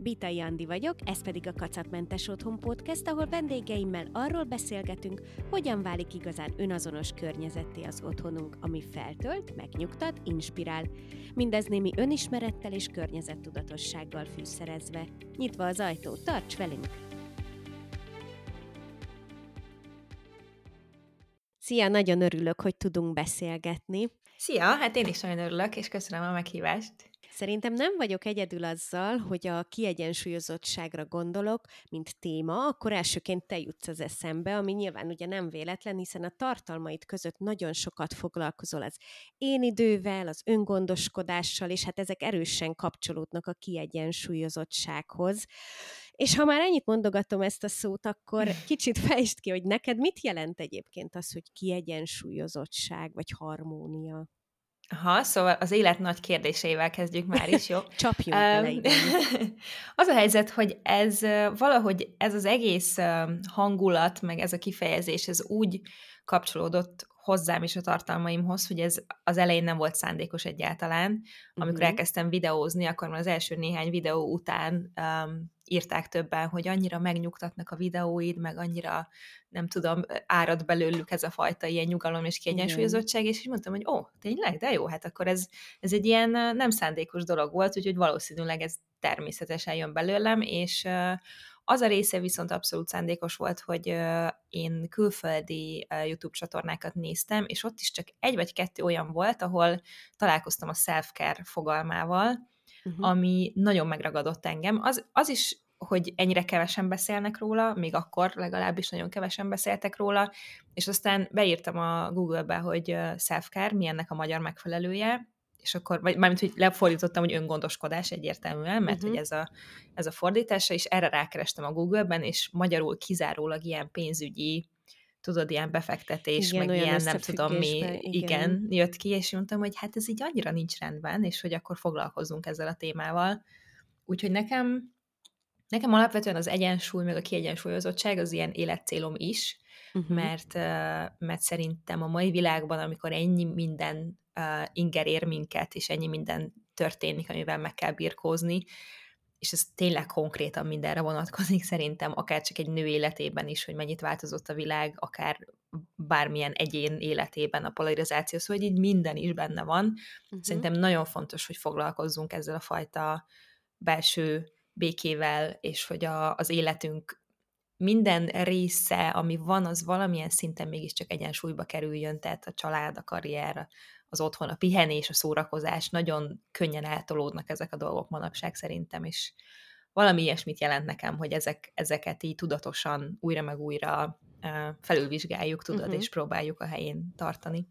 Bitai Andi vagyok, ez pedig a Kacatmentes Otthon Podcast, ahol vendégeimmel arról beszélgetünk, hogyan válik igazán önazonos környezetté az otthonunk, ami feltölt, megnyugtat, inspirál. Mindez némi önismerettel és környezettudatossággal fűszerezve. Nyitva az ajtó, tarts velünk! Szia, nagyon örülök, hogy tudunk beszélgetni. Szia, hát én is nagyon örülök, és köszönöm a meghívást. Szerintem nem vagyok egyedül azzal, hogy a kiegyensúlyozottságra gondolok, mint téma, akkor elsőként te jutsz az eszembe, ami nyilván ugye nem véletlen, hiszen a tartalmaid között nagyon sokat foglalkozol az én idővel, az öngondoskodással, és hát ezek erősen kapcsolódnak a kiegyensúlyozottsághoz. És ha már ennyit mondogatom ezt a szót, akkor kicsit fejtsd ki, hogy neked mit jelent egyébként az, hogy kiegyensúlyozottság vagy harmónia? Aha, szóval az élet nagy kérdéseivel kezdjük már is, jó? Bele, igen. az a helyzet, hogy ez valahogy ez az egész hangulat, meg ez a kifejezés, ez úgy kapcsolódott hozzám és a tartalmaimhoz, hogy ez az elején nem volt szándékos egyáltalán. Amikor uh-huh. elkezdtem videózni, akkor már az első néhány videó után um, írták többen, hogy annyira megnyugtatnak a videóid, meg annyira, nem tudom, árad belőlük ez a fajta ilyen nyugalom és kiegyensúlyozottság, és így mondtam, hogy ó, tényleg, de jó, hát akkor ez, ez egy ilyen nem szándékos dolog volt, úgyhogy valószínűleg ez természetesen jön belőlem, és uh, az a része viszont abszolút szándékos volt, hogy én külföldi YouTube csatornákat néztem, és ott is csak egy vagy kettő olyan volt, ahol találkoztam a self-care fogalmával, uh-huh. ami nagyon megragadott engem. Az, az is hogy ennyire kevesen beszélnek róla, még akkor legalábbis nagyon kevesen beszéltek róla, és aztán beírtam a Google-be, hogy self-care, mi ennek a magyar megfelelője, és akkor, vagy mármint, hogy lefordítottam, hogy öngondoskodás egyértelműen, mert uh-huh. hogy ez a, ez a fordítása, és erre rákerestem a Google-ben, és magyarul kizárólag ilyen pénzügyi, tudod, ilyen befektetés, igen, meg ilyen nem tudom mi, igen. igen, jött ki, és mondtam, hogy hát ez így annyira nincs rendben, és hogy akkor foglalkozunk ezzel a témával. Úgyhogy nekem, nekem alapvetően az egyensúly, meg a kiegyensúlyozottság az ilyen életcélom is, uh-huh. mert, mert szerintem a mai világban, amikor ennyi minden uh, inger ér minket, és ennyi minden történik, amivel meg kell birkózni, és ez tényleg konkrétan mindenre vonatkozik szerintem, akár csak egy nő életében is, hogy mennyit változott a világ, akár bármilyen egyén életében a polarizáció, szóval így minden is benne van. Uh-huh. Szerintem nagyon fontos, hogy foglalkozzunk ezzel a fajta belső békével, és hogy a, az életünk minden része, ami van, az valamilyen szinten mégiscsak egyensúlyba kerüljön, tehát a család, a karrier, az otthon, a pihenés, a szórakozás, nagyon könnyen eltolódnak ezek a dolgok manapság szerintem, és valami ilyesmit jelent nekem, hogy ezek, ezeket így tudatosan újra meg újra felülvizsgáljuk, tudod, uh-huh. és próbáljuk a helyén tartani.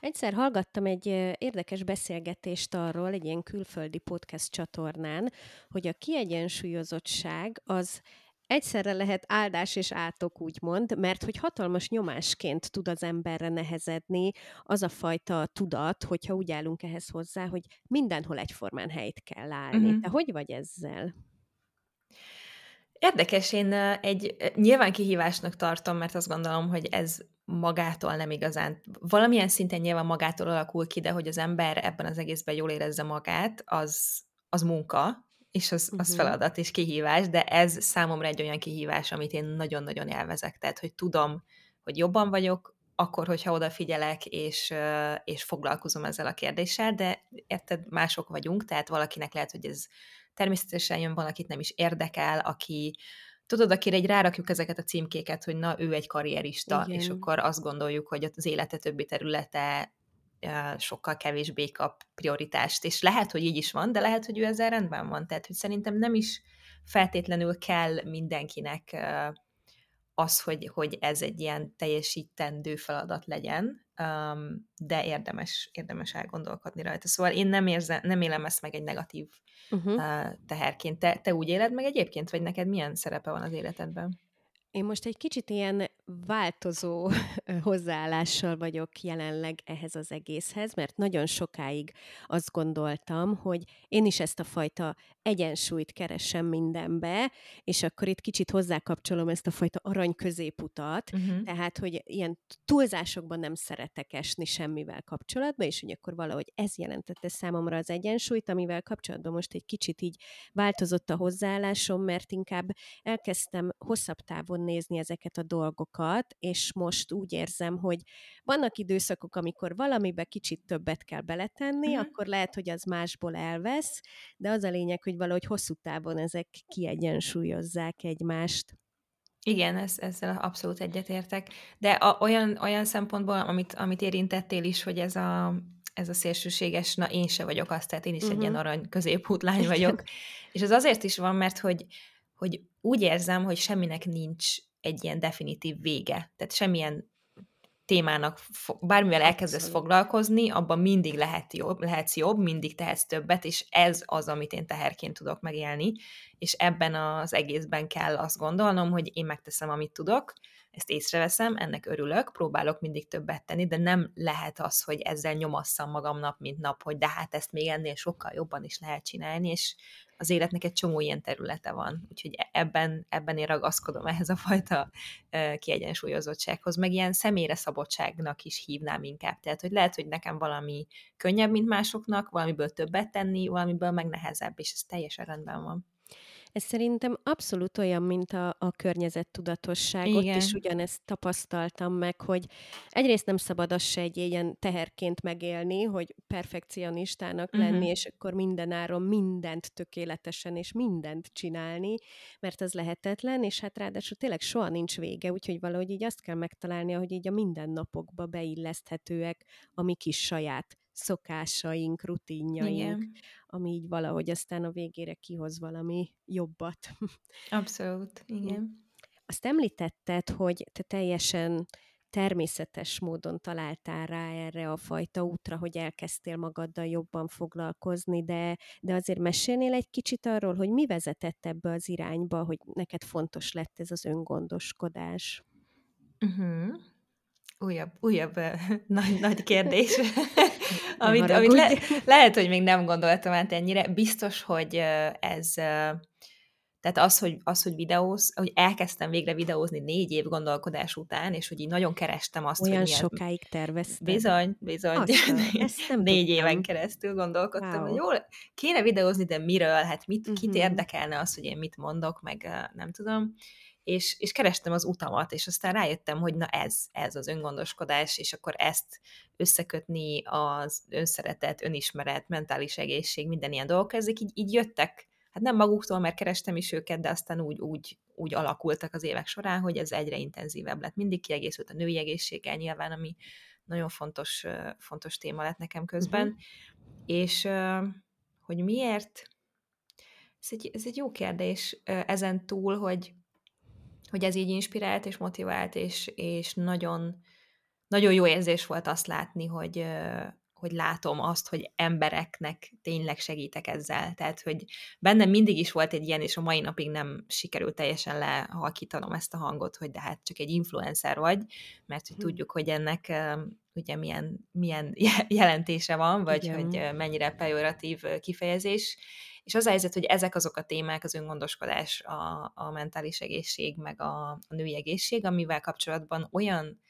Egyszer hallgattam egy érdekes beszélgetést arról, egy ilyen külföldi podcast csatornán, hogy a kiegyensúlyozottság az egyszerre lehet áldás és átok, úgymond, mert hogy hatalmas nyomásként tud az emberre nehezedni az a fajta tudat, hogyha úgy állunk ehhez hozzá, hogy mindenhol egyformán helyt kell állni. Uh-huh. Te hogy vagy ezzel? Érdekes, én egy nyilván kihívásnak tartom, mert azt gondolom, hogy ez magától nem igazán, valamilyen szinten nyilván magától alakul ki, de hogy az ember ebben az egészben jól érezze magát, az, az munka, és az, az uh-huh. feladat és kihívás, de ez számomra egy olyan kihívás, amit én nagyon-nagyon élvezek. Tehát, hogy tudom, hogy jobban vagyok, akkor, hogyha odafigyelek, és, és foglalkozom ezzel a kérdéssel, de érted, mások vagyunk, tehát valakinek lehet, hogy ez természetesen jön, valakit nem is érdekel, aki, tudod, akire egy rárakjuk ezeket a címkéket, hogy na, ő egy karrierista, Igen. és akkor azt gondoljuk, hogy az élete többi területe sokkal kevésbé kap prioritást, és lehet, hogy így is van, de lehet, hogy ő ezzel rendben van, tehát hogy szerintem nem is feltétlenül kell mindenkinek az, hogy, hogy ez egy ilyen teljesítendő feladat legyen, de érdemes, érdemes elgondolkodni rajta. Szóval én nem, érzem, nem élem ezt meg egy negatív uh-huh. teherként. Te, te úgy éled meg egyébként, vagy neked milyen szerepe van az életedben? Én most egy kicsit ilyen változó hozzáállással vagyok jelenleg ehhez az egészhez, mert nagyon sokáig azt gondoltam, hogy én is ezt a fajta egyensúlyt keresem mindenbe, és akkor itt kicsit hozzákapcsolom ezt a fajta arany középutat, uh-huh. tehát, hogy ilyen túlzásokban nem szeretek esni semmivel kapcsolatban, és hogy akkor valahogy ez jelentette számomra az egyensúlyt, amivel kapcsolatban most egy kicsit így változott a hozzáállásom, mert inkább elkezdtem hosszabb távon nézni ezeket a dolgokat, és most úgy érzem, hogy vannak időszakok, amikor valamibe kicsit többet kell beletenni, uh-huh. akkor lehet, hogy az másból elvesz, de az a lényeg, hogy valahogy hosszú távon ezek kiegyensúlyozzák egymást. Igen, ez, ezzel abszolút egyetértek. De a, olyan, olyan szempontból, amit, amit érintettél is, hogy ez a, ez a szélsőséges, na én se vagyok azt, tehát én is uh-huh. egy ilyen mhm. arany középútlány vagyok. És ez azért is van, mert hogy, hogy úgy érzem, hogy semminek nincs egy ilyen definitív vége. Tehát semmilyen témának, bármivel elkezdesz foglalkozni, abban mindig lehet jobb, lehetsz jobb, mindig tehetsz többet, és ez az, amit én teherként tudok megélni, és ebben az egészben kell azt gondolnom, hogy én megteszem, amit tudok, ezt észreveszem, ennek örülök, próbálok mindig többet tenni, de nem lehet az, hogy ezzel nyomasszam magam nap, mint nap, hogy de hát ezt még ennél sokkal jobban is lehet csinálni, és az életnek egy csomó ilyen területe van. Úgyhogy e-, ebben, ebben én ragaszkodom ehhez a fajta kiegyensúlyozottsághoz, meg ilyen személyre szabadságnak is hívnám inkább. Tehát, hogy lehet, hogy nekem valami könnyebb, mint másoknak, valamiből többet tenni, valamiből meg nehezebb, és ez teljesen rendben van. Ez szerintem abszolút olyan, mint a, a környezettudatosság. Igen. Ott is ugyanezt tapasztaltam meg, hogy egyrészt nem szabad az se egy ilyen teherként megélni, hogy perfekcionistának uh-huh. lenni, és akkor mindenáron mindent tökéletesen és mindent csinálni, mert az lehetetlen, és hát ráadásul tényleg soha nincs vége, úgyhogy valahogy így azt kell megtalálni, hogy így a mindennapokba beilleszthetőek a mi kis saját szokásaink, rutinjaink, Igen. ami így valahogy aztán a végére kihoz valami jobbat. Abszolút, igen. Azt említetted, hogy te teljesen természetes módon találtál rá erre a fajta útra, hogy elkezdtél magaddal jobban foglalkozni, de, de azért mesélnél egy kicsit arról, hogy mi vezetett ebbe az irányba, hogy neked fontos lett ez az öngondoskodás? Uh-huh újabb, újabb nagy, nagy kérdés, amit, amit le, lehet, hogy még nem gondoltam át ennyire. Biztos, hogy ez, tehát az, hogy, az, hogy videóz, hogy elkezdtem végre videózni négy év gondolkodás után, és hogy így nagyon kerestem azt, Olyan hogy milyen... sokáig terveztem. Bizony, bizony. Azt, ezt nem négy tudtam. éven keresztül gondolkodtam, wow. hogy jó, kéne videózni, de miről? Hát mit, uh-huh. kit mhm. érdekelne az, hogy én mit mondok, meg nem tudom és, és kerestem az utamat, és aztán rájöttem, hogy na ez, ez az öngondoskodás, és akkor ezt összekötni az önszeretet, önismeret, mentális egészség, minden ilyen dolgok, ezek így, így jöttek, hát nem maguktól, mert kerestem is őket, de aztán úgy, úgy, úgy alakultak az évek során, hogy ez egyre intenzívebb lett. Mindig kiegészült a női egészséggel nyilván, ami nagyon fontos, fontos téma lett nekem közben. Uh-huh. És hogy miért? Ez egy, ez egy jó kérdés ezen túl, hogy hogy ez így inspirált és motivált, és, és nagyon, nagyon jó érzés volt azt látni, hogy, hogy látom azt, hogy embereknek tényleg segítek ezzel. Tehát, hogy bennem mindig is volt egy ilyen, és a mai napig nem sikerült teljesen lehalkítanom ezt a hangot, hogy de hát csak egy influencer vagy, mert hogy hm. tudjuk, hogy ennek ugye milyen, milyen jelentése van, vagy Igen. hogy mennyire pejoratív kifejezés, és az a helyzet, hogy ezek azok a témák, az öngondoskodás, a, a mentális egészség, meg a, a női egészség, amivel kapcsolatban olyan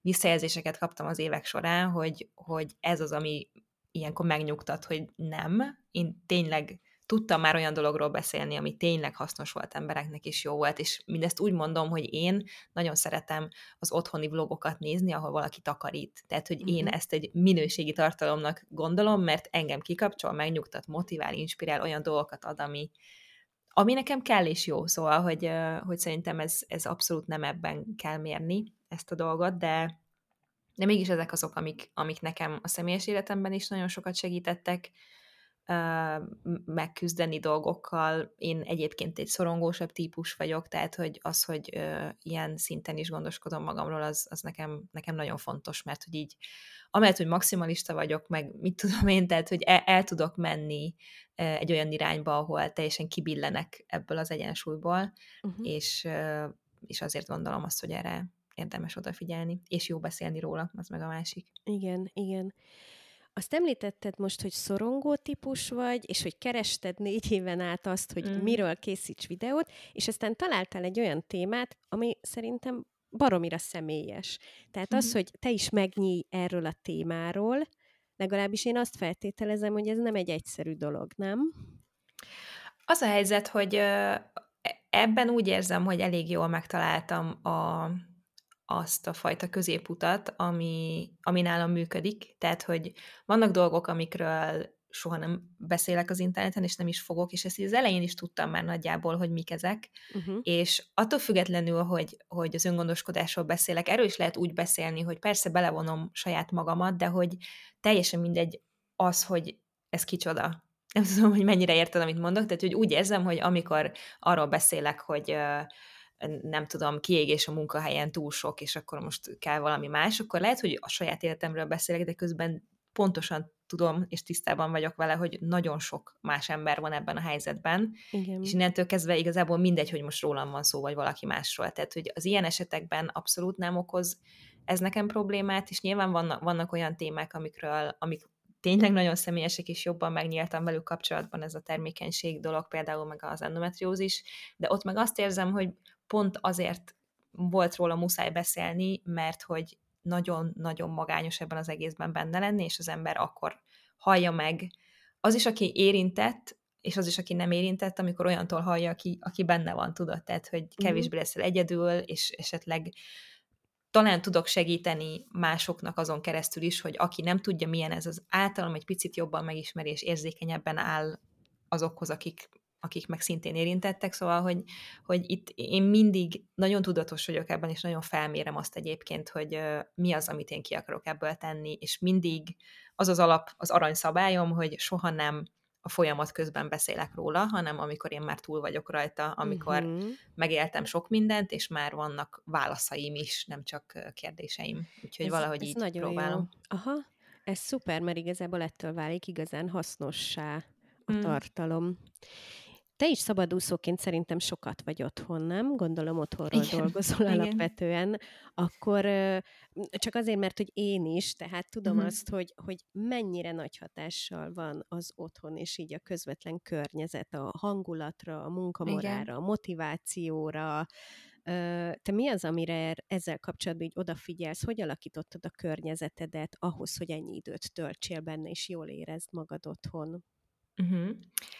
visszajelzéseket kaptam az évek során, hogy, hogy ez az, ami ilyenkor megnyugtat, hogy nem, én tényleg tudtam már olyan dologról beszélni, ami tényleg hasznos volt embereknek is jó volt, és mindezt úgy mondom, hogy én nagyon szeretem az otthoni vlogokat nézni, ahol valaki takarít. Tehát, hogy én uh-huh. ezt egy minőségi tartalomnak gondolom, mert engem kikapcsol, megnyugtat, motivál, inspirál, olyan dolgokat ad, ami, ami nekem kell és jó. Szóval, hogy, hogy szerintem ez, ez abszolút nem ebben kell mérni ezt a dolgot, de, de mégis ezek azok, amik, amik nekem a személyes életemben is nagyon sokat segítettek, megküzdeni dolgokkal. Én egyébként egy szorongósabb típus vagyok, tehát hogy az, hogy ilyen szinten is gondoskodom magamról, az, az nekem, nekem nagyon fontos, mert hogy így, amellett, hogy maximalista vagyok, meg mit tudom én, tehát hogy el, el tudok menni egy olyan irányba, ahol teljesen kibillenek ebből az egyensúlyból, uh-huh. és, és azért gondolom azt, hogy erre érdemes odafigyelni, és jó beszélni róla, az meg a másik. Igen, igen. Azt említetted most, hogy szorongó típus vagy, és hogy kerested négy éven át azt, hogy mm. miről készíts videót, és aztán találtál egy olyan témát, ami szerintem baromira személyes. Tehát mm. az, mhm. hogy te is megnyíj erről a témáról, legalábbis én azt feltételezem, hogy ez nem egy egyszerű dolog, nem? Az a helyzet, hogy ebben úgy érzem, hogy elég jól megtaláltam a, azt a fajta középutat, ami, ami nálam működik. Tehát, hogy vannak dolgok, amikről soha nem beszélek az interneten, és nem is fogok, és ezt az elején is tudtam már nagyjából, hogy mik ezek, uh-huh. és attól függetlenül, hogy, hogy az öngondoskodásról beszélek, erről is lehet úgy beszélni, hogy persze belevonom saját magamat, de hogy teljesen mindegy az, hogy ez kicsoda. Nem tudom, hogy mennyire érted, amit mondok, tehát hogy úgy érzem, hogy amikor arról beszélek, hogy nem tudom, kiégés a munkahelyen túl sok, és akkor most kell valami más, akkor lehet, hogy a saját életemről beszélek, de közben pontosan tudom, és tisztában vagyok vele, hogy nagyon sok más ember van ebben a helyzetben, Igen. és innentől kezdve igazából mindegy, hogy most rólam van szó, vagy valaki másról. Tehát, hogy az ilyen esetekben abszolút nem okoz ez nekem problémát, és nyilván vannak, vannak olyan témák, amikről, amik tényleg nagyon személyesek, és jobban megnyíltam velük kapcsolatban ez a termékenység dolog, például meg az endometriózis, de ott meg azt érzem, hogy pont azért volt róla muszáj beszélni, mert hogy nagyon-nagyon magányos ebben az egészben benne lenni, és az ember akkor hallja meg. Az is, aki érintett, és az is, aki nem érintett, amikor olyantól hallja, aki, aki benne van, tudod, tehát, hogy mhm. kevésbé leszel egyedül, és esetleg talán tudok segíteni másoknak azon keresztül is, hogy aki nem tudja, milyen ez az általam, egy picit jobban megismeri, és érzékenyebben áll azokhoz, akik akik meg szintén érintettek, szóval, hogy, hogy itt én mindig nagyon tudatos vagyok ebben, és nagyon felmérem azt egyébként, hogy mi az, amit én ki akarok ebből tenni, és mindig az az alap, az aranyszabályom, hogy soha nem a folyamat közben beszélek róla, hanem amikor én már túl vagyok rajta, amikor uh-huh. megéltem sok mindent, és már vannak válaszaim is, nem csak kérdéseim. Úgyhogy ez, valahogy ez így nagyon próbálom. Jó. Aha, ez szuper, mert igazából ettől válik igazán hasznossá a mm. tartalom. Te is szabadúszóként szerintem sokat vagy otthon, nem? Gondolom otthonról Igen. dolgozol Igen. alapvetően. Akkor csak azért, mert hogy én is, tehát tudom uh-huh. azt, hogy, hogy mennyire nagy hatással van az otthon, és így a közvetlen környezet a hangulatra, a munkamorára, a motivációra. Te mi az, amire ezzel kapcsolatban így odafigyelsz? Hogy alakítottad a környezetedet ahhoz, hogy ennyi időt töltsél benne, és jól érezd magad otthon? Uh-huh.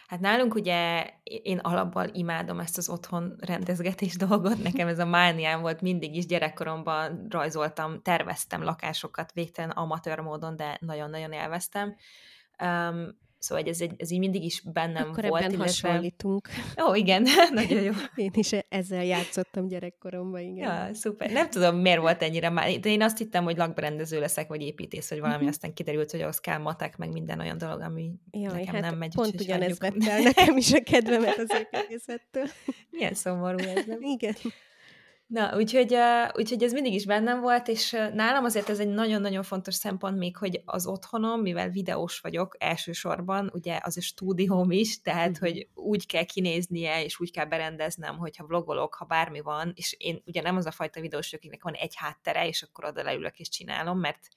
Hát nálunk ugye én alapból imádom ezt az otthon rendezgetés dolgot, nekem ez a mániám volt mindig is, gyerekkoromban rajzoltam, terveztem lakásokat végtelen amatőr módon, de nagyon-nagyon élveztem. Um, Szóval ez, egy, ez így mindig is bennem Akkor volt. Ebben illetve... hasonlítunk. Ó, igen, nagyon jó. Én is ezzel játszottam gyerekkoromban, igen. Ja, szuper. Nem tudom, miért volt ennyire már, de én azt hittem, hogy lakberendező leszek, vagy építész, vagy valami, uh-huh. aztán kiderült, hogy ahhoz kell matek, meg minden olyan dolog, ami Jaj, nekem hát nem megy. Pont ugyanez vett el nekem is a kedvemet az építészettől. Milyen szomorú ez, nem? Igen. Na, úgyhogy, úgyhogy ez mindig is bennem volt, és nálam azért ez egy nagyon-nagyon fontos szempont még, hogy az otthonom, mivel videós vagyok elsősorban, ugye az a stúdióm is, tehát, mm. hogy úgy kell kinéznie, és úgy kell berendeznem, hogyha vlogolok, ha bármi van, és én ugye nem az a fajta videós, akiknek van egy háttere, és akkor oda leülök és csinálom, mert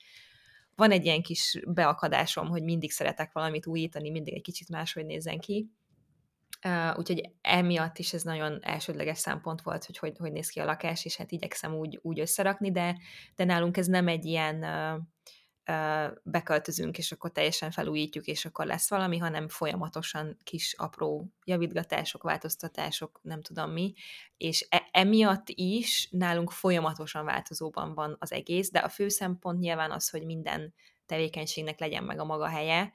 van egy ilyen kis beakadásom, hogy mindig szeretek valamit újítani, mindig egy kicsit máshogy nézzen ki, Uh, úgyhogy emiatt is ez nagyon elsődleges szempont volt, hogy, hogy hogy néz ki a lakás, és hát igyekszem úgy, úgy összerakni, de, de nálunk ez nem egy ilyen uh, uh, beköltözünk, és akkor teljesen felújítjuk, és akkor lesz valami, hanem folyamatosan kis apró javítgatások, változtatások, nem tudom mi, és e- emiatt is nálunk folyamatosan változóban van az egész, de a fő szempont nyilván az, hogy minden tevékenységnek legyen meg a maga helye,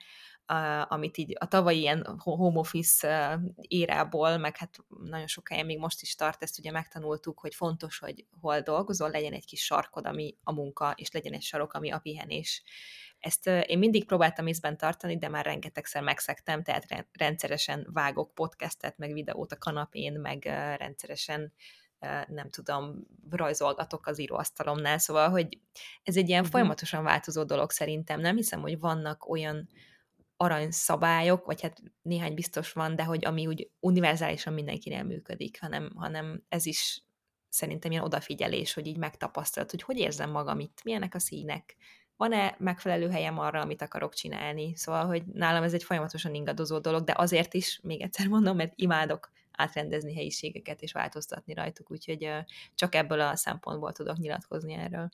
amit így a tavalyi ilyen home office érából, meg hát nagyon sok helyen még most is tart, ezt ugye megtanultuk, hogy fontos, hogy hol dolgozol, legyen egy kis sarkod, ami a munka, és legyen egy sarok, ami a pihenés. Ezt én mindig próbáltam észben tartani, de már rengetegszer megszektem, tehát rendszeresen vágok podcastet, meg videót a kanapén, meg rendszeresen nem tudom, rajzolgatok az íróasztalomnál, szóval, hogy ez egy ilyen uh-huh. folyamatosan változó dolog szerintem. Nem hiszem, hogy vannak olyan aranyszabályok, vagy hát néhány biztos van, de hogy ami úgy univerzálisan mindenkinél működik, hanem, hanem ez is szerintem ilyen odafigyelés, hogy így megtapasztalt, hogy hogy érzem magam itt, milyenek a színek, van-e megfelelő helyem arra, amit akarok csinálni. Szóval, hogy nálam ez egy folyamatosan ingadozó dolog, de azért is, még egyszer mondom, mert imádok átrendezni helyiségeket és változtatni rajtuk, úgyhogy csak ebből a szempontból tudok nyilatkozni erről.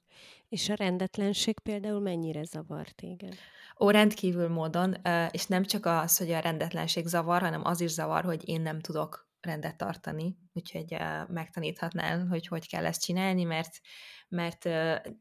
És a rendetlenség például mennyire zavar téged? Ó, rendkívül módon, és nem csak az, hogy a rendetlenség zavar, hanem az is zavar, hogy én nem tudok rendet tartani, úgyhogy megtaníthatnál, hogy hogy kell ezt csinálni, mert, mert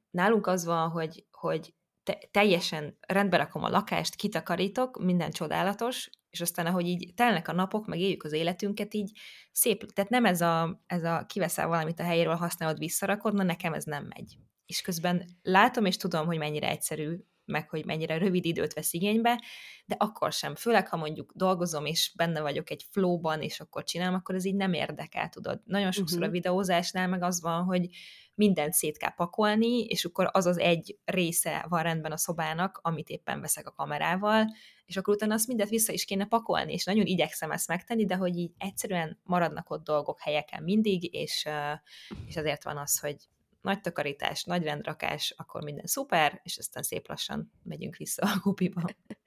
nálunk az van, hogy, hogy te, teljesen rendbe rakom a lakást, kitakarítok, minden csodálatos, és aztán ahogy így telnek a napok, meg éljük az életünket, így szép, tehát nem ez a, ez a kiveszel valamit a helyéről, használod, visszarakod, na nekem ez nem megy. És közben látom és tudom, hogy mennyire egyszerű, meg hogy mennyire rövid időt vesz igénybe, de akkor sem. Főleg, ha mondjuk dolgozom, és benne vagyok egy flowban, és akkor csinálom, akkor ez így nem érdekel, tudod. Nagyon sokszor uh-huh. a videózásnál meg az van, hogy mindent szét kell pakolni, és akkor az az egy része van rendben a szobának, amit éppen veszek a kamerával, és akkor utána azt mindet vissza is kéne pakolni, és nagyon igyekszem ezt megtenni, de hogy így egyszerűen maradnak ott dolgok helyeken mindig, és, és azért van az, hogy nagy takarítás, nagy rendrakás, akkor minden szuper, és aztán szép lassan megyünk vissza a kupiba.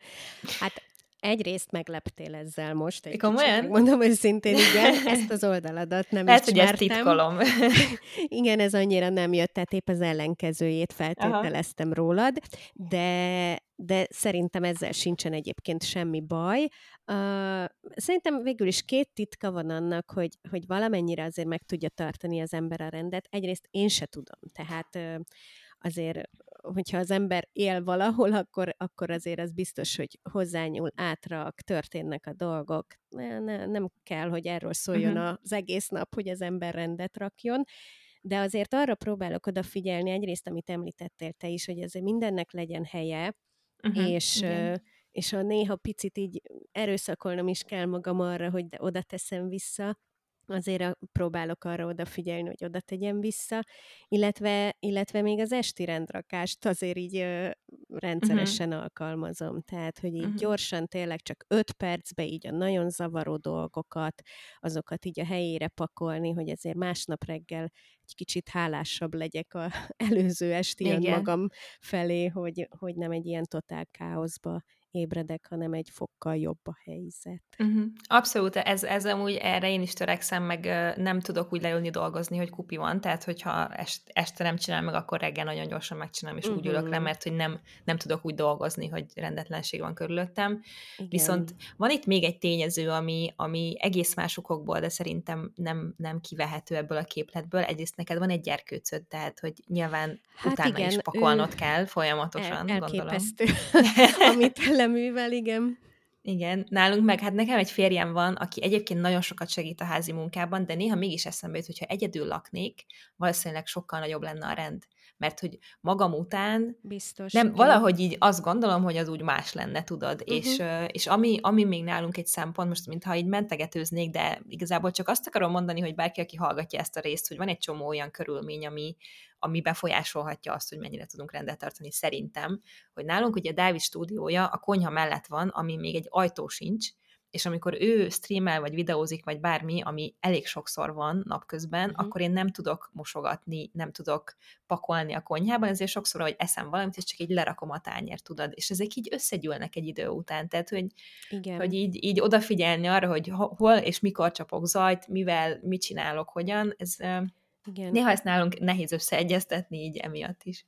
Hát Egyrészt megleptél ezzel most. Egy Komolyan? Mondom őszintén, igen, ezt az oldaladat nem Lehet, hogy ezt titkolom. igen, ez annyira nem jött, tehát épp az ellenkezőjét feltételeztem Aha. rólad, de, de szerintem ezzel sincsen egyébként semmi baj. Uh, szerintem végül is két titka van annak, hogy, hogy valamennyire azért meg tudja tartani az ember a rendet. Egyrészt én se tudom, tehát uh, azért hogyha az ember él valahol, akkor, akkor azért az biztos, hogy hozzányúl, átrak, történnek a dolgok. Ne, ne, nem kell, hogy erről szóljon uh-huh. az egész nap, hogy az ember rendet rakjon. De azért arra próbálok odafigyelni, egyrészt, amit említettél te is, hogy azért mindennek legyen helye, uh-huh, és, igen. és ha néha picit így erőszakolnom is kell magam arra, hogy de oda teszem vissza, azért próbálok arra odafigyelni, hogy oda tegyem vissza, illetve, illetve még az esti rendrakást azért így ö, rendszeresen uh-huh. alkalmazom, tehát, hogy így uh-huh. gyorsan tényleg csak öt percbe így a nagyon zavaró dolgokat, azokat így a helyére pakolni, hogy ezért másnap reggel egy kicsit hálásabb legyek a előző esti magam felé, hogy, hogy nem egy ilyen totál káoszba ébredek, hanem egy fokkal jobb a helyzet. Uh-huh. Abszolút, ez, ez amúgy erre én is törekszem, meg nem tudok úgy leülni dolgozni, hogy kupi van, tehát hogyha est, este nem csinálom meg, akkor reggel nagyon gyorsan megcsinálom, és uh-huh. úgy ülök le, mhm. mert hogy nem, nem tudok úgy dolgozni, hogy rendetlenség van körülöttem. Igen. Viszont van itt még egy tényező, ami, ami egész más okokból, de szerintem nem, nem kivehető ebből a képletből. Egyrészt neked van egy gyerkőcöd, tehát hogy nyilván hát utána igen, is pakolnod ő... kell folyamatosan, el, elképesztő, amit művel, igen. Igen, nálunk meg, hát nekem egy férjem van, aki egyébként nagyon sokat segít a házi munkában, de néha mégis eszembe jut, hogyha egyedül laknék, valószínűleg sokkal nagyobb lenne a rend mert hogy magam után Biztos, nem, igen. valahogy így azt gondolom, hogy az úgy más lenne, tudod, uh-huh. és, és ami, ami még nálunk egy szempont, most mintha így mentegetőznék, de igazából csak azt akarom mondani, hogy bárki, aki hallgatja ezt a részt, hogy van egy csomó olyan körülmény, ami, ami befolyásolhatja azt, hogy mennyire tudunk rendet tartani szerintem, hogy nálunk ugye a Dávid stúdiója a konyha mellett van, ami még egy ajtó sincs, és amikor ő streamel, vagy videózik, vagy bármi, ami elég sokszor van napközben, uh-huh. akkor én nem tudok mosogatni, nem tudok pakolni a konyhában, ezért sokszor, hogy eszem valamit, és csak így lerakom a tányért, tudod, és ezek így összegyűlnek egy idő után, tehát, hogy, Igen. hogy így, így odafigyelni arra, hogy hol és mikor csapok zajt, mivel, mit csinálok, hogyan, ez igen. néha ezt nálunk nehéz összeegyeztetni így emiatt is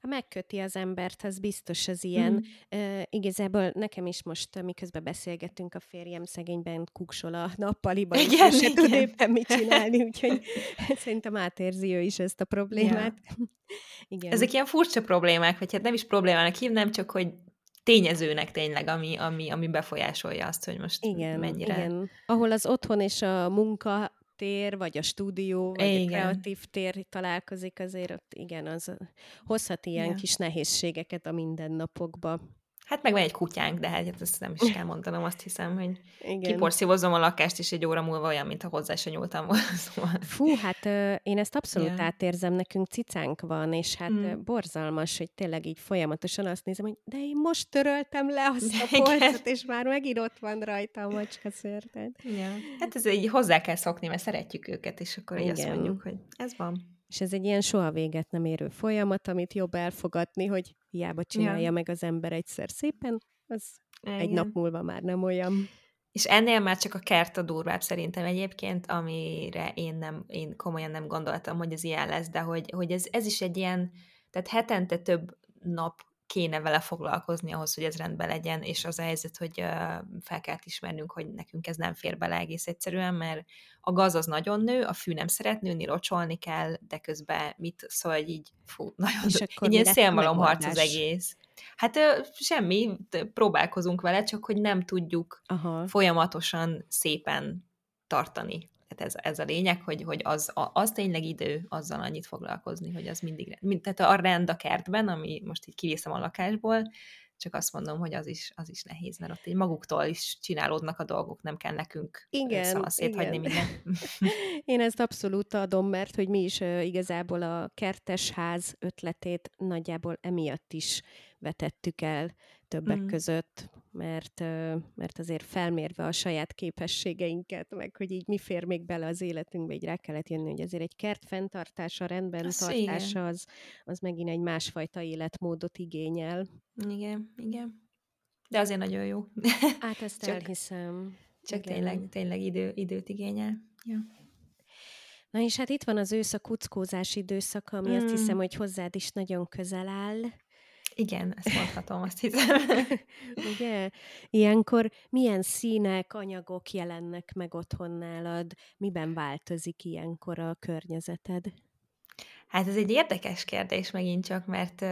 megköti az embert, az biztos az ilyen. Mm. Uh, igazából nekem is most, miközben beszélgettünk, a férjem szegényben kuksol a nappaliban, igen, és se tud éppen mit csinálni, úgyhogy szerintem átérzi ő is ezt a problémát. Ja. igen. Ezek ilyen furcsa problémák, vagy hát nem is problémának hívnám, csak hogy tényezőnek tényleg, ami, ami, ami befolyásolja azt, hogy most igen, mennyire... Igen, ahol az otthon és a munka tér, vagy a stúdió, vagy igen. a kreatív tér találkozik, azért ott igen, az hozhat ilyen igen. kis nehézségeket a mindennapokba. Hát meg van egy kutyánk, de hát ezt nem is kell mondanom, azt hiszem, hogy Igen. kiporszívozom a lakást, és egy óra múlva olyan, mintha hozzá se nyúltam volna. Szóval. Fú, hát én ezt abszolút Ja. átérzem, nekünk cicánk van, és hát Mm. borzalmas, hogy tényleg így folyamatosan azt nézem, hogy de én most töröltem le azt a Igen. polcot, és már megint ott van rajta a macska szőrted. Ja. Hát ez így hozzá kell szokni, mert szeretjük őket, és akkor így azt Igen. mondjuk, hogy ez van. És ez egy ilyen soha véget nem érő folyamat, amit jobb elfogadni, hogy hiába csinálja Ja. meg az ember egyszer szépen, az Igen. egy nap múlva már nem olyan. És ennél már csak a kert a durvább szerintem egyébként, amire én, nem, én komolyan nem gondoltam, hogy ez ilyen lesz, de hogy, hogy ez, ez is egy ilyen, tehát hetente több nap kéne vele foglalkozni ahhoz, hogy ez rendben legyen, és az a helyzet, hogy fel kellett ismernünk, hogy nekünk ez nem fér bele egész egyszerűen, mert a gaz az nagyon nő, a fű nem szeret nőni, locsolni kell, de közben mit, szóval így, fú, nagyon, És akkor ilyen szélmalomharc az egész. Hát semmi, próbálkozunk vele, csak hogy nem tudjuk Aha. folyamatosan szépen tartani. Tehát ez, ez a lényeg, hogy, hogy az, az tényleg idő azzal annyit foglalkozni, hogy az mindig, mind, tehát a rend a kertben, ami most így kivészem a lakásból, csak azt mondom, hogy az is, az is nehéz, mert ott így maguktól is csinálódnak a dolgok, nem kell nekünk Igen, széthagyni igen. mindent. Én ezt abszolút adom, mert hogy mi is uh, igazából a kertes ház ötletét nagyjából emiatt is vetettük el többek Mm. között, mert, mert azért felmérve a saját képességeinket, meg hogy így mi fér még bele az életünkbe, így rá kellett jönni, hogy azért egy kert fenntartása, rendben Az tartása, az, az megint egy másfajta életmódot igényel. Igen, igen. De azért nagyon jó. Hát ezt Csak- elhiszem. Csak Igen. tényleg, tényleg idő, időt igényel. Ja. Na és hát itt van az ősz a kuckózás időszaka, ami azt Mm. hiszem, hogy hozzád is nagyon közel áll. Igen, ezt mondhatom, azt hiszem. Ugye? Ilyenkor milyen színek, anyagok jelennek meg otthon nálad? Miben változik ilyenkor a környezeted? Hát ez egy érdekes kérdés megint csak, mert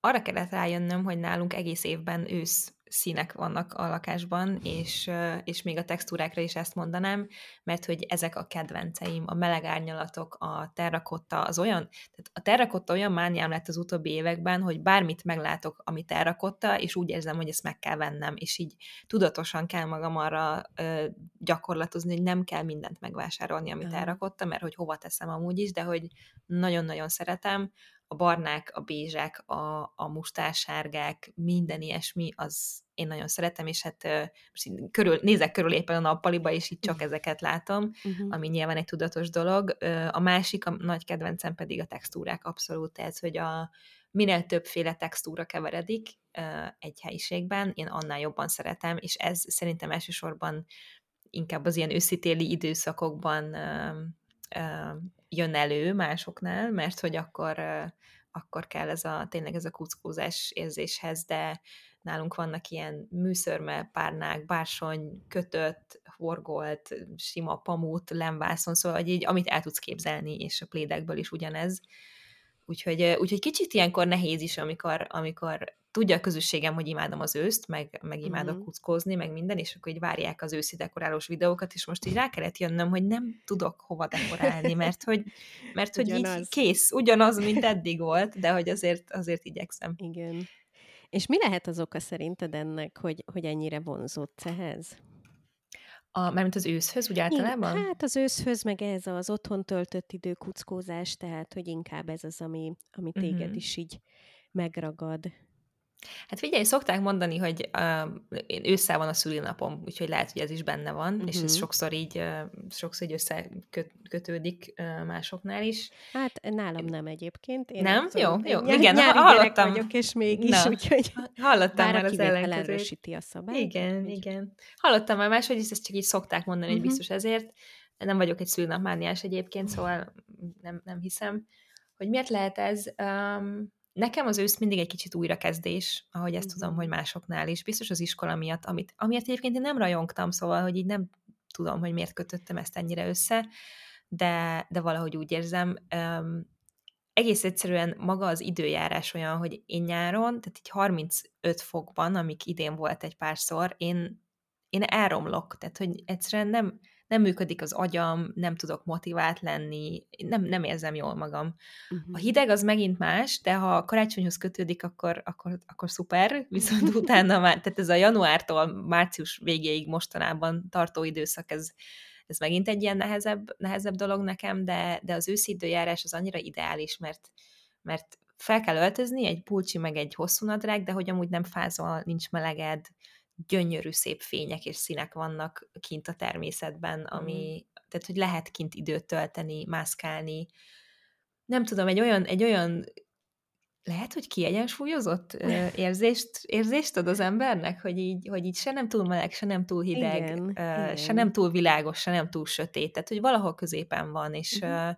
arra kellett rájönnöm, hogy nálunk egész évben ősz színek vannak a lakásban, és, és még a textúrákra is ezt mondanám, mert hogy ezek a kedvenceim, a meleg árnyalatok, a terrakotta, az olyan, tehát a terrakotta olyan mániám lett az utóbbi években, hogy bármit meglátok, ami terrakotta, és úgy érzem, hogy ezt meg kell vennem, és így tudatosan kell magam arra uh, gyakorlatozni, hogy nem kell mindent megvásárolni, ami Aha. terrakotta, mert hogy hova teszem amúgy is, de hogy nagyon-nagyon szeretem. A barnák, a bézsek, a, a mustársárgák, minden ilyesmi, az én nagyon szeretem, és hát most így körül, nézek körül éppen a nappaliba, és így csak ezeket látom, Uh-huh. ami nyilván egy tudatos dolog. A másik, a nagy kedvencem pedig a textúrák abszolút, tehát, hogy a minél többféle textúra keveredik egy helyiségben, én annál jobban szeretem, és ez szerintem elsősorban inkább az ilyen őszi-téli időszakokban jön elő másoknál, mert hogy akkor, akkor kell ez a, tényleg ez a kuckózás érzéshez, de nálunk vannak ilyen műszörme, párnák, bársony, kötött, horgolt, sima pamut, lemvászon, szóval hogy így, amit el tudsz képzelni, és a plédekből is ugyanez. Úgyhogy, úgyhogy kicsit ilyenkor nehéz is, amikor, amikor tudja a közösségem, hogy imádom az őszt, meg, meg imádok Mhm. kuckózni, meg minden, és akkor így várják az őszi dekorálós videókat, és most így rá kellett jönnöm, hogy nem tudok hova dekorálni, mert hogy, mert hogy így kész, ugyanaz, mint eddig volt, de hogy azért, azért igyekszem. Igen. És mi lehet az oka szerinted ennek, hogy, hogy ennyire vonzódsz ehhez? A, mármint az őszhöz, úgy általában? Hát az őszhöz, meg ez az otthon töltött idő kuckózás, tehát hogy inkább ez az, ami, ami téged Mhm. is így megragad. Hát figyelj, szokták mondani, hogy uh, én ősszel van a szülinapom, úgyhogy lehet, hogy ez is benne van, uh-huh. és ez Mhm. sokszor így, uh, sokszor így összekötődik uh, másoknál is. Hát nálam nem egyébként. Én Nem? Jó, jó. egy Igen, nyári hallottam. vagyok, és mégis, Na. úgyhogy Hallottam már az erősíti a szabályt. Igen, igen. Hallottam már máshogy is, ezt csak így szokták mondani, hogy Mhm. biztos ezért. Nem vagyok egy szülinapmániás egyébként, szóval nem, nem hiszem. Hogy miért lehet ez? Um, nekem az ősz mindig egy kicsit újrakezdés, ahogy ezt tudom, Mhm. hogy másoknál is. Biztos az iskola miatt, amit, amiért egyébként én nem rajongtam, szóval, hogy így nem tudom, hogy miért kötöttem ezt ennyire össze, de, de valahogy úgy érzem. Um, egész egyszerűen maga az időjárás olyan, hogy én nyáron, tehát így 35 fokban, amik idén volt egy párszor, én, én elromlok, tehát hogy egyszerűen nem, nem működik az agyam, nem tudok motivált lenni, nem, nem érzem jól magam. Uh-huh. A hideg az megint más, de ha a karácsonyhoz kötődik, akkor, akkor, akkor szuper, viszont utána már, tehát ez a januártól március végéig mostanában tartó időszak, ez, ez megint egy ilyen nehezebb, nehezebb dolog nekem, de, de az őszi időjárás az annyira ideális, mert, mert fel kell öltözni, egy pulcsi meg egy hosszú nadrág, de hogy amúgy nem fázol, nincs meleged, gyönyörű szép fények és színek vannak kint a természetben, ami, mm. tehát hogy lehet kint időt tölteni, mászkálni. Nem tudom, egy olyan, egy olyan lehet, hogy kiegyensúlyozott érzést, érzést ad az embernek, hogy így, hogy így se nem túl meleg, se nem túl hideg, igen, uh, igen. se nem túl világos, se nem túl sötét, tehát hogy valahol középen van, és, uh-huh. uh,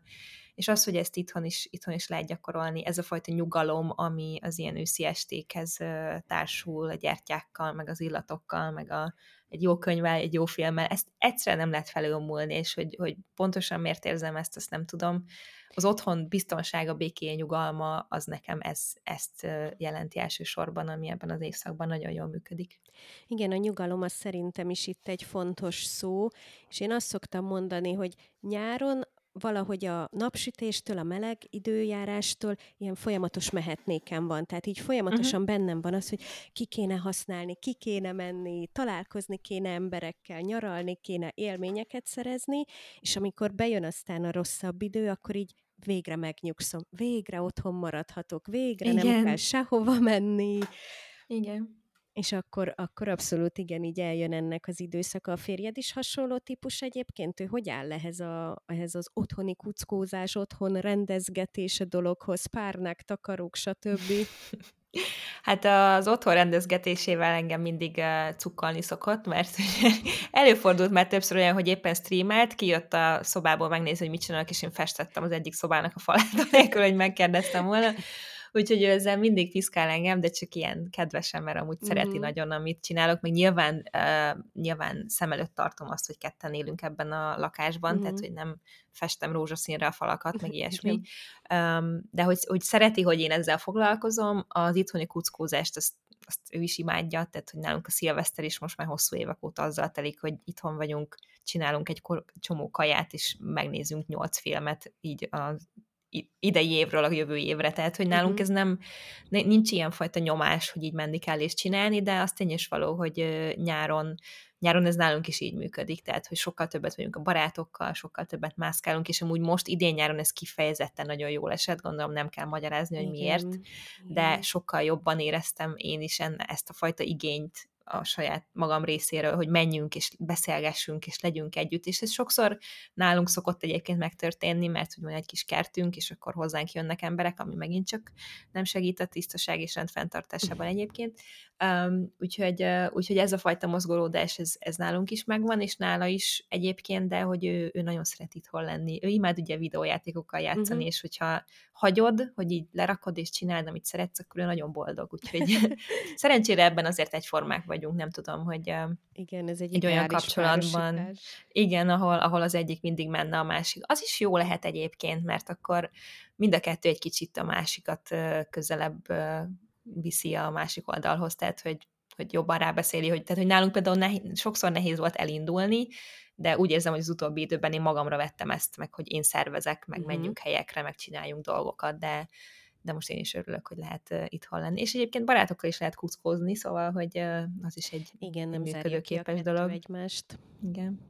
és az, hogy ezt itthon is, itthon is lehet gyakorolni, ez a fajta nyugalom, ami az ilyen őszi estékhez társul, a gyertyákkal, meg az illatokkal, meg a, egy jó könyvvel, egy jó filmmel, ezt egyszerűen nem lehet felülmúlni, és hogy, hogy pontosan miért érzem ezt, azt nem tudom. Az otthon biztonsága, békéje, nyugalma, az nekem ez, ezt jelenti elsősorban, ami ebben az évszakban nagyon jól működik. Igen, a nyugalom az szerintem is itt egy fontos szó, és én azt szoktam mondani, hogy nyáron valahogy a napsütéstől, a meleg időjárástól ilyen folyamatos mehetnéken van. Tehát így folyamatosan uh-huh. bennem van az, hogy ki kéne használni, ki kéne menni, találkozni kéne emberekkel, nyaralni kéne, élményeket szerezni, és amikor bejön aztán a rosszabb idő, akkor így végre megnyugszom, végre otthon maradhatok, végre Igen. nem kell sehova menni. Igen. És akkor, akkor abszolút igen, így eljön ennek az időszaka. A férjed is hasonló típus egyébként? Ő hogy áll ehhez, a, ehhez az otthoni kuckózás, otthon rendezgetése dologhoz, párnák, takarók, stb.? Hát az otthon rendezgetésével engem mindig cukkalni szokott, mert előfordult már többször olyan, hogy éppen streamelt, kijött a szobából megnézni, hogy mit csinálok, és én festettem az egyik szobának a falát, nélkül, hogy megkérdeztem volna úgyhogy ő ezzel mindig piszkál engem, de csak ilyen kedvesen, mert amúgy mm-hmm. szereti nagyon, amit csinálok, meg nyilván, uh, nyilván szem előtt tartom azt, hogy ketten élünk ebben a lakásban, mm-hmm. tehát hogy nem festem rózsaszínre a falakat, meg ilyesmi, um, de hogy, hogy szereti, hogy én ezzel foglalkozom, az itthoni kuckózást azt azt ő is imádja, tehát hogy nálunk a szilveszter is most már hosszú évek óta azzal telik, hogy itthon vagyunk, csinálunk egy csomó kaját, és megnézünk nyolc filmet így a idei évről a jövő évre, tehát hogy nálunk uh-huh. ez nem, nincs ilyen fajta nyomás, hogy így menni kell és csinálni, de az tény is való, hogy nyáron, nyáron ez nálunk is így működik, tehát hogy sokkal többet vagyunk a barátokkal, sokkal többet mászkálunk, és amúgy most idén nyáron ez kifejezetten nagyon jól esett, gondolom nem kell magyarázni, hogy miért, Igen. de sokkal jobban éreztem én is enne, ezt a fajta igényt a saját magam részéről, hogy menjünk és beszélgessünk és legyünk együtt, és ez sokszor nálunk szokott egyébként megtörténni, mert hogy van egy kis kertünk, és akkor hozzánk jönnek emberek, ami megint csak nem segít a tisztaság és rendfenntartásában egyébként. Um, úgyhogy, uh, úgyhogy ez a fajta mozgolódás, ez, ez nálunk is megvan, és nála is egyébként, de hogy ő, ő nagyon szeret itthon lenni. Ő imád ugye videójátékokkal játszani, uh-huh. és hogyha hagyod, hogy így lerakod és csináld, amit szeretsz, akkor ő nagyon boldog. Úgyhogy szerencsére ebben azért egyformák vagyunk, nem tudom, hogy igen, ez egy, egy olyan kapcsolatban, igen, ahol, ahol az egyik mindig menne a másik. Az is jó lehet egyébként, mert akkor mind a kettő egy kicsit a másikat közelebb viszi a másik oldalhoz, tehát hogy, hogy jobban rábeszéli, hogy, tehát, hogy nálunk például nehéz, sokszor nehéz volt elindulni, de úgy érzem, hogy az utóbbi időben én magamra vettem ezt, meg hogy én szervezek, meg uh-huh. menjünk helyekre, meg csináljunk dolgokat, de, de most én is örülök, hogy lehet uh, itthon lenni. És egyébként barátokkal is lehet kuckózni, szóval, hogy uh, az is egy Igen, nem működőképes dolog. Egymást. Igen.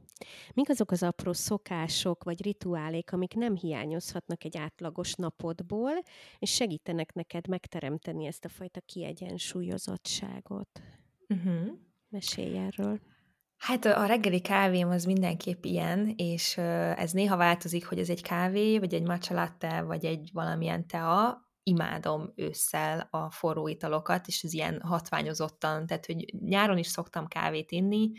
Mik azok az apró szokások vagy rituálék, amik nem hiányozhatnak egy átlagos napodból, és segítenek neked megteremteni ezt a fajta kiegyensúlyozottságot? Uh-huh. Mesélj erről. Hát a reggeli kávém az mindenképp ilyen, és ez néha változik, hogy ez egy kávé, vagy egy matcha latte, vagy egy valamilyen tea. Imádom ősszel a forró italokat, és ez ilyen hatványozottan, tehát hogy nyáron is szoktam kávét inni,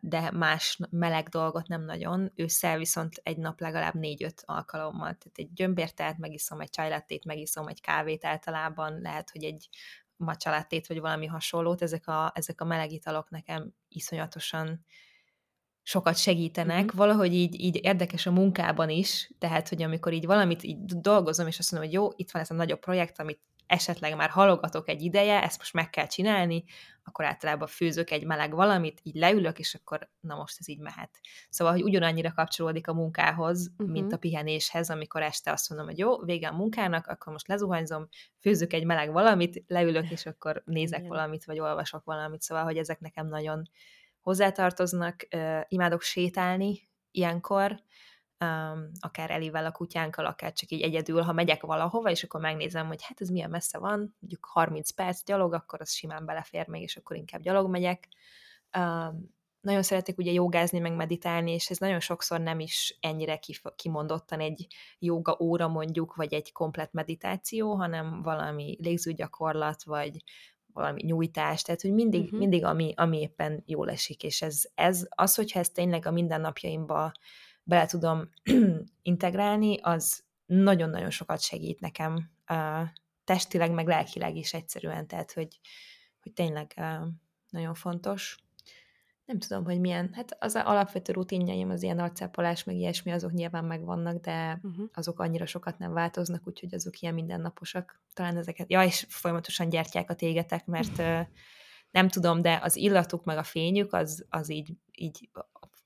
de más meleg dolgot nem nagyon. Ősszel viszont egy nap legalább négy-öt alkalommal. Tehát egy gyömbértelt megiszom, egy csajlattét megiszom, egy kávét általában, lehet, hogy egy macsalátét, vagy valami hasonlót, ezek a, ezek a meleg italok nekem iszonyatosan sokat segítenek, mm-hmm. valahogy így, így érdekes a munkában is, tehát, hogy amikor így valamit így dolgozom, és azt mondom, hogy jó, itt van ez a nagyobb projekt, amit esetleg már halogatok egy ideje, ezt most meg kell csinálni, akkor általában főzök egy meleg valamit, így leülök, és akkor na most ez így mehet. Szóval, hogy ugyanannyira kapcsolódik a munkához, uh-huh. mint a pihenéshez, amikor este azt mondom, hogy jó, vége a munkának, akkor most lezuhanyzom, főzök egy meleg valamit, leülök, és akkor nézek Igen. valamit, vagy olvasok valamit, szóval, hogy ezek nekem nagyon hozzátartoznak. Uh, imádok sétálni ilyenkor, um, akár Elivel a kutyánkkal, akár csak így egyedül, ha megyek valahova, és akkor megnézem, hogy hát ez milyen messze van, mondjuk 30 perc gyalog, akkor az simán belefér még, és akkor inkább gyalog megyek. Um, nagyon szeretek ugye jogázni, meg meditálni, és ez nagyon sokszor nem is ennyire kimondottan egy joga óra mondjuk, vagy egy komplet meditáció, hanem valami légzőgyakorlat, vagy valami nyújtás, tehát hogy mindig, uh-huh. mindig ami, ami éppen jól esik, és ez, ez az, hogyha ez tényleg a mindennapjaimba bele tudom integrálni, az nagyon-nagyon sokat segít nekem uh, testileg, meg lelkileg is egyszerűen, tehát hogy, hogy tényleg uh, nagyon fontos. Nem tudom, hogy milyen, hát az alapvető rutinjaim, az ilyen arcápolás, meg ilyesmi, azok nyilván megvannak, de uh-huh. azok annyira sokat nem változnak, úgyhogy azok ilyen mindennaposak. Talán ezeket, ja, és folyamatosan a tégetek, mert uh, nem tudom, de az illatuk meg a fényük, az, az így, így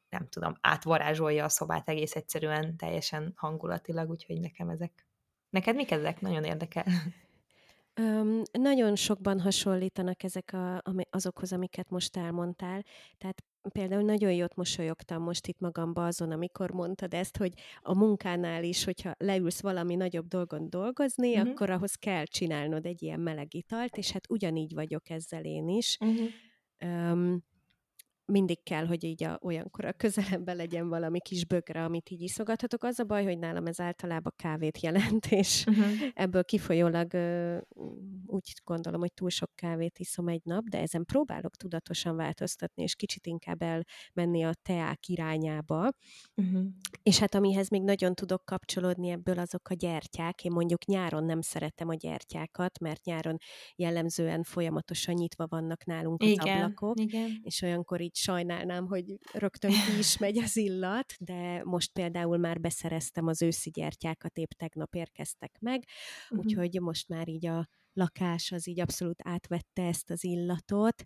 nem tudom, átvarázsolja a szobát egész egyszerűen teljesen hangulatilag, úgyhogy nekem ezek. Neked mik ezek? Nagyon érdekel. Um, nagyon sokban hasonlítanak ezek a, azokhoz, amiket most elmondtál. Tehát például nagyon jót mosolyogtam most itt magamba azon, amikor mondtad ezt, hogy a munkánál is, hogyha leülsz valami nagyobb dolgon dolgozni, uh-huh. akkor ahhoz kell csinálnod egy ilyen meleg italt, és hát ugyanígy vagyok ezzel én is. Uh-huh. Um, mindig kell, hogy így a, olyankor a közelemben legyen valami kis bögre, amit így iszogathatok. Az a baj, hogy nálam ez általában kávét jelent, és uh-huh. ebből kifolyólag uh, úgy gondolom, hogy túl sok kávét iszom egy nap, de ezen próbálok tudatosan változtatni, és kicsit inkább elmenni a teák irányába. Uh-huh. És hát amihez még nagyon tudok kapcsolódni ebből azok a gyertyák. Én mondjuk nyáron nem szeretem a gyertyákat, mert nyáron jellemzően folyamatosan nyitva vannak nálunk az igen, ablakok, igen. és olyankor így sajnálnám, hogy rögtön ki is megy az illat, de most például már beszereztem az őszi gyertyákat, épp tegnap érkeztek meg, uh-huh. úgyhogy most már így a lakás az így abszolút átvette ezt az illatot,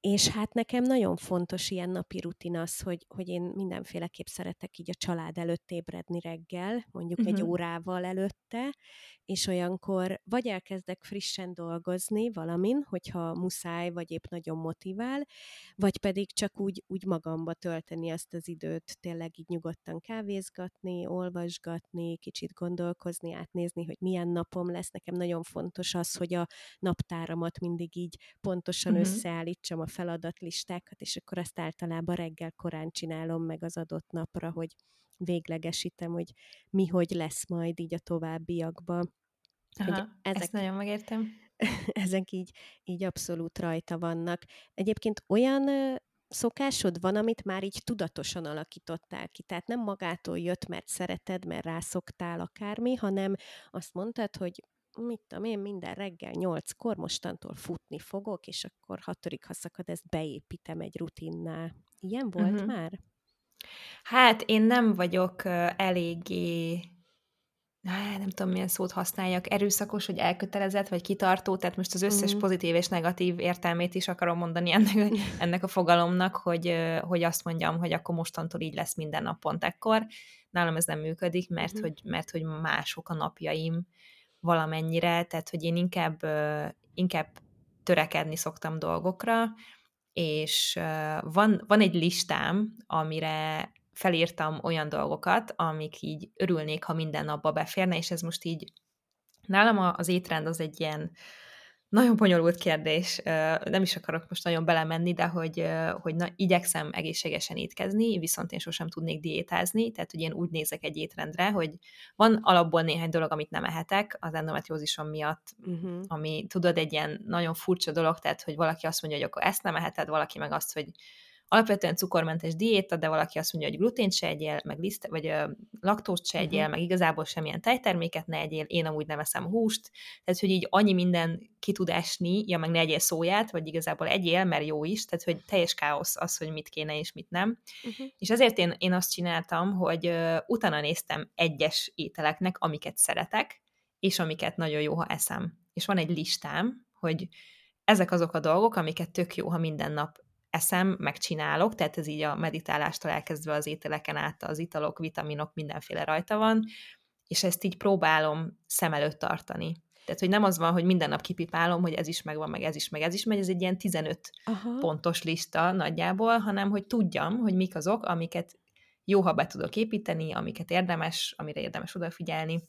és hát nekem nagyon fontos ilyen napi rutin az, hogy, hogy én mindenféleképp szeretek így a család előtt ébredni reggel, mondjuk uh-huh. egy órával előtte, és olyankor vagy elkezdek frissen dolgozni valamin, hogyha muszáj, vagy épp nagyon motivál, vagy pedig csak úgy, úgy magamba tölteni azt az időt, tényleg így nyugodtan kávézgatni, olvasgatni, kicsit gondolkozni, átnézni, hogy milyen napom lesz. Nekem nagyon fontos az, hogy a naptáramat mindig így pontosan uh-huh. összeállítsam a feladatlistákat, és akkor azt általában reggel korán csinálom meg az adott napra, hogy véglegesítem, hogy mi hogy lesz majd így a továbbiakban. Aha, ezek, ezt nagyon megértem. ezek így, így abszolút rajta vannak. Egyébként olyan szokásod van, amit már így tudatosan alakítottál ki. Tehát nem magától jött, mert szereted, mert rászoktál akármi, hanem azt mondtad, hogy mit tudom én, minden reggel nyolckor mostantól futni fogok, és akkor hatodik, ha szakad, ezt beépítem egy rutinná. Ilyen volt uh-huh. már? Hát én nem vagyok eléggé nem tudom, milyen szót használjak, erőszakos, vagy elkötelezett, vagy kitartó, tehát most az összes mm. pozitív és negatív értelmét is akarom mondani ennek, ennek a fogalomnak, hogy, hogy azt mondjam, hogy akkor mostantól így lesz minden nap pont ekkor. Nálam ez nem működik, mert, mm. hogy, mert hogy mások a napjaim valamennyire, tehát hogy én inkább, inkább törekedni szoktam dolgokra, és van, van egy listám, amire felírtam olyan dolgokat, amik így örülnék, ha minden napba beférne, és ez most így nálam az étrend az egy ilyen nagyon bonyolult kérdés, nem is akarok most nagyon belemenni, de hogy, hogy na, igyekszem egészségesen étkezni, viszont én sosem tudnék diétázni, tehát hogy én úgy nézek egy étrendre, hogy van alapból néhány dolog, amit nem ehetek az endometriózisom miatt, uh-huh. ami tudod, egy ilyen nagyon furcsa dolog, tehát hogy valaki azt mondja, hogy akkor ezt nem eheted, valaki meg azt, hogy alapvetően cukormentes diéta, de valaki azt mondja, hogy glutént se egyél, meg liszt, vagy laktózt se egyél, uh-huh. meg igazából semmilyen tejterméket ne egyél, én amúgy nem eszem húst, tehát hogy így annyi minden ki tud esni, ja meg ne egyél szóját, vagy igazából egyél, mert jó is, tehát hogy teljes káosz az, hogy mit kéne és mit nem. Uh-huh. És ezért én, én azt csináltam, hogy uh, utána néztem egyes ételeknek, amiket szeretek, és amiket nagyon jó, ha eszem. És van egy listám, hogy ezek azok a dolgok, amiket tök jó, ha minden nap eszem, megcsinálok, tehát ez így a meditálástól elkezdve az ételeken át, az italok, vitaminok, mindenféle rajta van, és ezt így próbálom szem előtt tartani. Tehát, hogy nem az van, hogy minden nap kipipálom, hogy ez is megvan, meg ez is, meg ez is megy, ez egy ilyen 15 Aha. pontos lista nagyjából, hanem hogy tudjam, hogy mik azok, amiket jó, ha be tudok építeni, amiket érdemes, amire érdemes odafigyelni.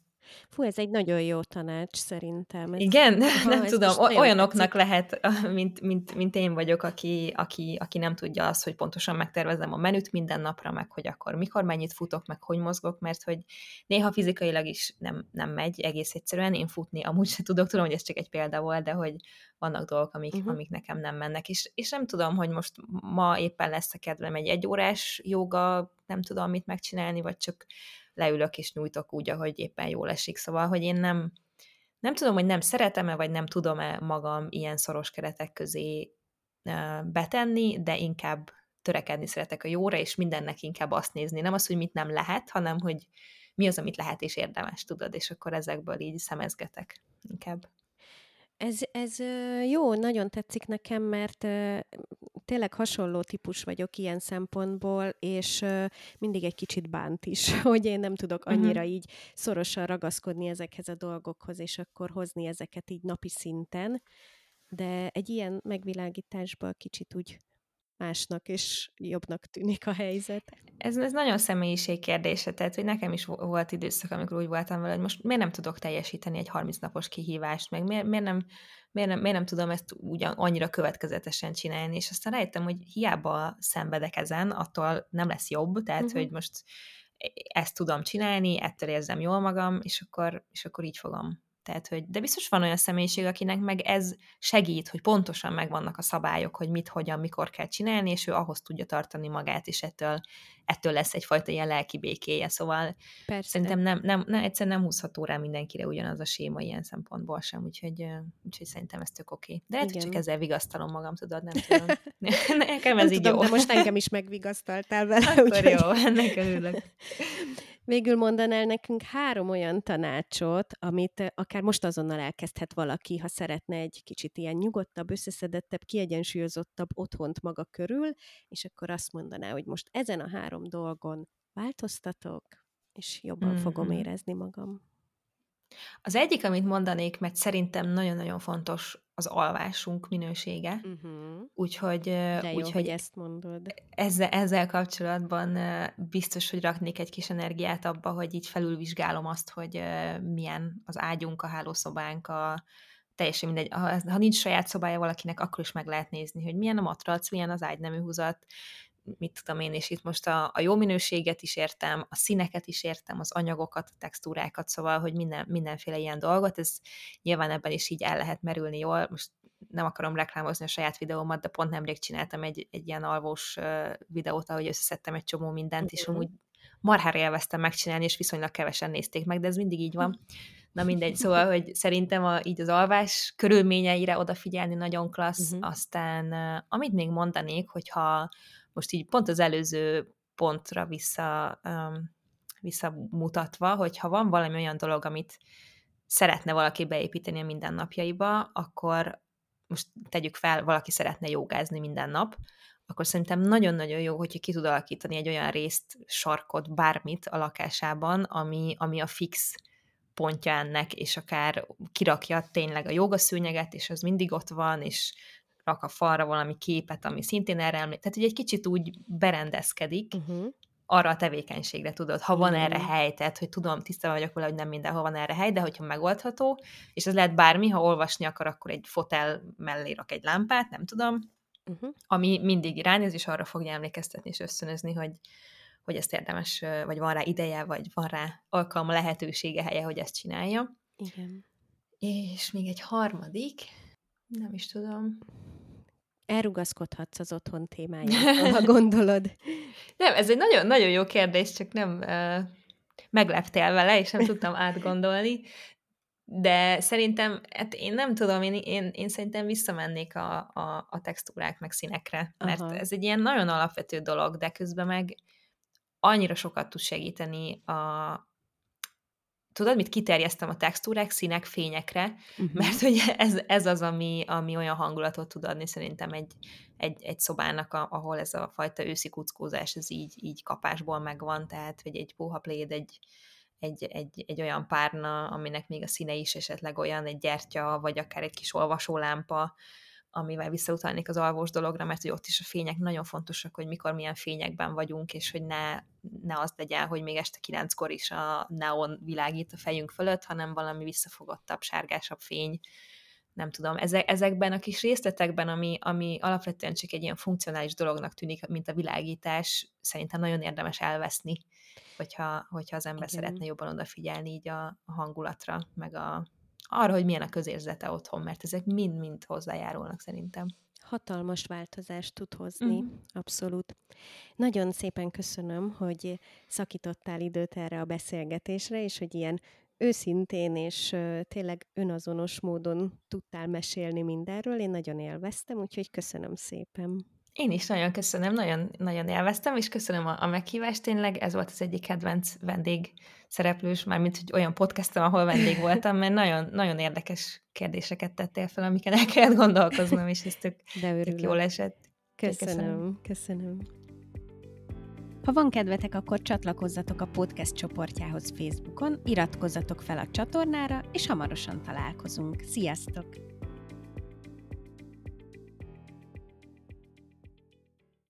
Fú, ez egy nagyon jó tanács szerintem. Ez, Igen, ha, nem tudom, olyanoknak lehet, mint, mint, mint én vagyok, aki, aki, aki nem tudja azt, hogy pontosan megtervezem a menüt minden napra, meg hogy akkor mikor mennyit futok, meg hogy mozgok, mert hogy néha fizikailag is nem, nem megy egész egyszerűen, én futni amúgy se tudok, tudom, hogy ez csak egy példa volt, de hogy vannak dolgok, amik, uh-huh. amik nekem nem mennek, és, és nem tudom, hogy most ma éppen lesz a kedvem egy egyórás joga, nem tudom mit megcsinálni, vagy csak leülök és nyújtok úgy, ahogy éppen jól esik. Szóval, hogy én nem, nem tudom, hogy nem szeretem-e, vagy nem tudom-e magam ilyen szoros keretek közé betenni, de inkább törekedni szeretek a jóra, és mindennek inkább azt nézni. Nem az, hogy mit nem lehet, hanem hogy mi az, amit lehet és érdemes, tudod, és akkor ezekből így szemezgetek inkább. Ez, ez jó, nagyon tetszik nekem, mert tényleg hasonló típus vagyok ilyen szempontból, és mindig egy kicsit bánt is, hogy én nem tudok mhm. annyira uh-huh. így szorosan ragaszkodni ezekhez a dolgokhoz, és akkor hozni ezeket így napi szinten. De egy ilyen megvilágításból kicsit úgy másnak és jobbnak tűnik a helyzet. Ez, ez nagyon személyiség kérdése, tehát hogy nekem is volt időszak, amikor úgy voltam vele, hogy most miért nem tudok teljesíteni egy 30 napos kihívást, meg miért, miért, nem, miért, nem, miért nem tudom ezt ugyan annyira következetesen csinálni, és aztán rájöttem, hogy hiába szenvedek ezen, attól nem lesz jobb, tehát uh-huh. hogy most ezt tudom csinálni, ettől érzem jól magam, és akkor, és akkor így fogom tehát, hogy, de biztos van olyan személyiség, akinek meg ez segít, hogy pontosan megvannak a szabályok, hogy mit, hogyan, mikor kell csinálni, és ő ahhoz tudja tartani magát, és ettől, ettől lesz egyfajta ilyen lelki békéje. Szóval Persze. szerintem nem, nem, nem, egyszerűen nem húzható rá mindenkire ugyanaz a séma ilyen szempontból sem, úgyhogy, úgyhogy szerintem ez tök oké. Okay. De lehet, hogy csak ezzel vigasztalom magam, tudod, nem tudom. Nekem ez nem így tudom, jó. De most engem is megvigasztaltál vele. Akkor úgyhogy... jó, ennek örülök. Végül mondanál nekünk három olyan tanácsot, amit akár most azonnal elkezdhet valaki, ha szeretne egy kicsit ilyen nyugodtabb, összeszedettebb, kiegyensúlyozottabb otthont maga körül, és akkor azt mondaná, hogy most ezen a három dolgon változtatok, és jobban mm-hmm. fogom érezni magam. Az egyik, amit mondanék, mert szerintem nagyon-nagyon fontos az alvásunk minősége. Uh-huh. Úgyhogy, De jó, úgyhogy hogy ezt mondod. Ezzel, ezzel kapcsolatban biztos, hogy raknék egy kis energiát abba, hogy így felülvizsgálom azt, hogy milyen az ágyunk, a hálószobánk, a, teljesen mindegy, ha, ha nincs saját szobája valakinek, akkor is meg lehet nézni, hogy milyen a matrac, milyen az ágynemű húzat, mit tudom én, és itt most a, a jó minőséget is értem, a színeket is értem, az anyagokat, a textúrákat, szóval, hogy minden, mindenféle ilyen dolgot, ez nyilván ebben is így el lehet merülni jól, most nem akarom reklámozni a saját videómat, de pont nemrég csináltam egy, egy ilyen alvós videót, ahogy összeszedtem egy csomó mindent, és amúgy marhára élveztem megcsinálni, és viszonylag kevesen nézték meg, de ez mindig így van. Na mindegy, szóval, hogy szerintem a, így az alvás körülményeire odafigyelni nagyon klassz, uh-huh. aztán amit még mondanék, hogyha most így pont az előző pontra vissza, um, visszamutatva, hogy ha van valami olyan dolog, amit szeretne valaki beépíteni a mindennapjaiba, akkor most tegyük fel, valaki szeretne jogázni minden nap, akkor szerintem nagyon-nagyon jó, hogyha ki tud alakítani egy olyan részt, sarkot, bármit a lakásában, ami, ami a fix pontja ennek, és akár kirakja tényleg a jogaszőnyeget, és az mindig ott van, és rak a falra valami képet, ami szintén erre emlék. Tehát, hogy egy kicsit úgy berendezkedik uh-huh. arra a tevékenységre, tudod, ha van erre hely, tehát, hogy tudom, tisztában vagyok vele, hogy nem mindenhol van erre hely, de hogyha megoldható, és ez lehet bármi, ha olvasni akar, akkor egy fotel mellé rak egy lámpát, nem tudom, uh-huh. ami mindig irányoz, és arra fogja emlékeztetni és összönözni, hogy, hogy ezt érdemes, vagy van rá ideje, vagy van rá alkalma, lehetősége, helye, hogy ezt csinálja. Igen. És még egy harmadik, nem is tudom elrugaszkodhatsz az otthon témájától, ha gondolod. Nem, ez egy nagyon, nagyon jó kérdés, csak nem uh, megleptél vele, és nem tudtam átgondolni. De szerintem, hát én nem tudom, én, én, én szerintem visszamennék a, a, a textúrák meg színekre, mert Aha. ez egy ilyen nagyon alapvető dolog, de közben meg annyira sokat tud segíteni a, tudod, mit kiterjesztem a textúrák, színek, fényekre, Uh-huh. mert hogy ez, ez az, ami, ami olyan hangulatot tud adni szerintem egy, egy, egy szobának, a, ahol ez a fajta őszi kuckózás, ez így, így kapásból megvan, tehát, hogy egy puha pléd, egy, egy, egy, egy olyan párna, aminek még a színe is esetleg olyan, egy gyertya, vagy akár egy kis olvasólámpa, amivel visszautalnék az alvós dologra, mert hogy ott is a fények nagyon fontosak, hogy mikor milyen fényekben vagyunk, és hogy ne, ne az legyen, hogy még este kilenckor is a neon világít a fejünk fölött, hanem valami visszafogottabb, sárgásabb fény, nem tudom, ezekben a kis részletekben, ami, ami alapvetően csak egy ilyen funkcionális dolognak tűnik, mint a világítás, szerintem nagyon érdemes elveszni, hogyha, hogyha az ember Igen. szeretne jobban odafigyelni így a, a hangulatra, meg a, arra, hogy milyen a közérzete otthon, mert ezek mind-mind hozzájárulnak szerintem. Hatalmas változást tud hozni, uh-huh. abszolút. Nagyon szépen köszönöm, hogy szakítottál időt erre a beszélgetésre, és hogy ilyen őszintén és tényleg önazonos módon tudtál mesélni mindenről. Én nagyon élveztem, úgyhogy köszönöm szépen. Én is nagyon köszönöm, nagyon, nagyon élveztem, és köszönöm a, a meghívást. Tényleg ez volt az egyik kedvenc vendég szereplős, mármint hogy olyan podcastom, ahol vendég voltam, mert nagyon, nagyon érdekes kérdéseket tettél fel, amiket el kellett gondolkoznom, és ez tök, De tök jól esett. Köszönöm, köszönöm. köszönöm. Ha van kedvetek, akkor csatlakozzatok a podcast csoportjához Facebookon, iratkozzatok fel a csatornára, és hamarosan találkozunk. Sziasztok!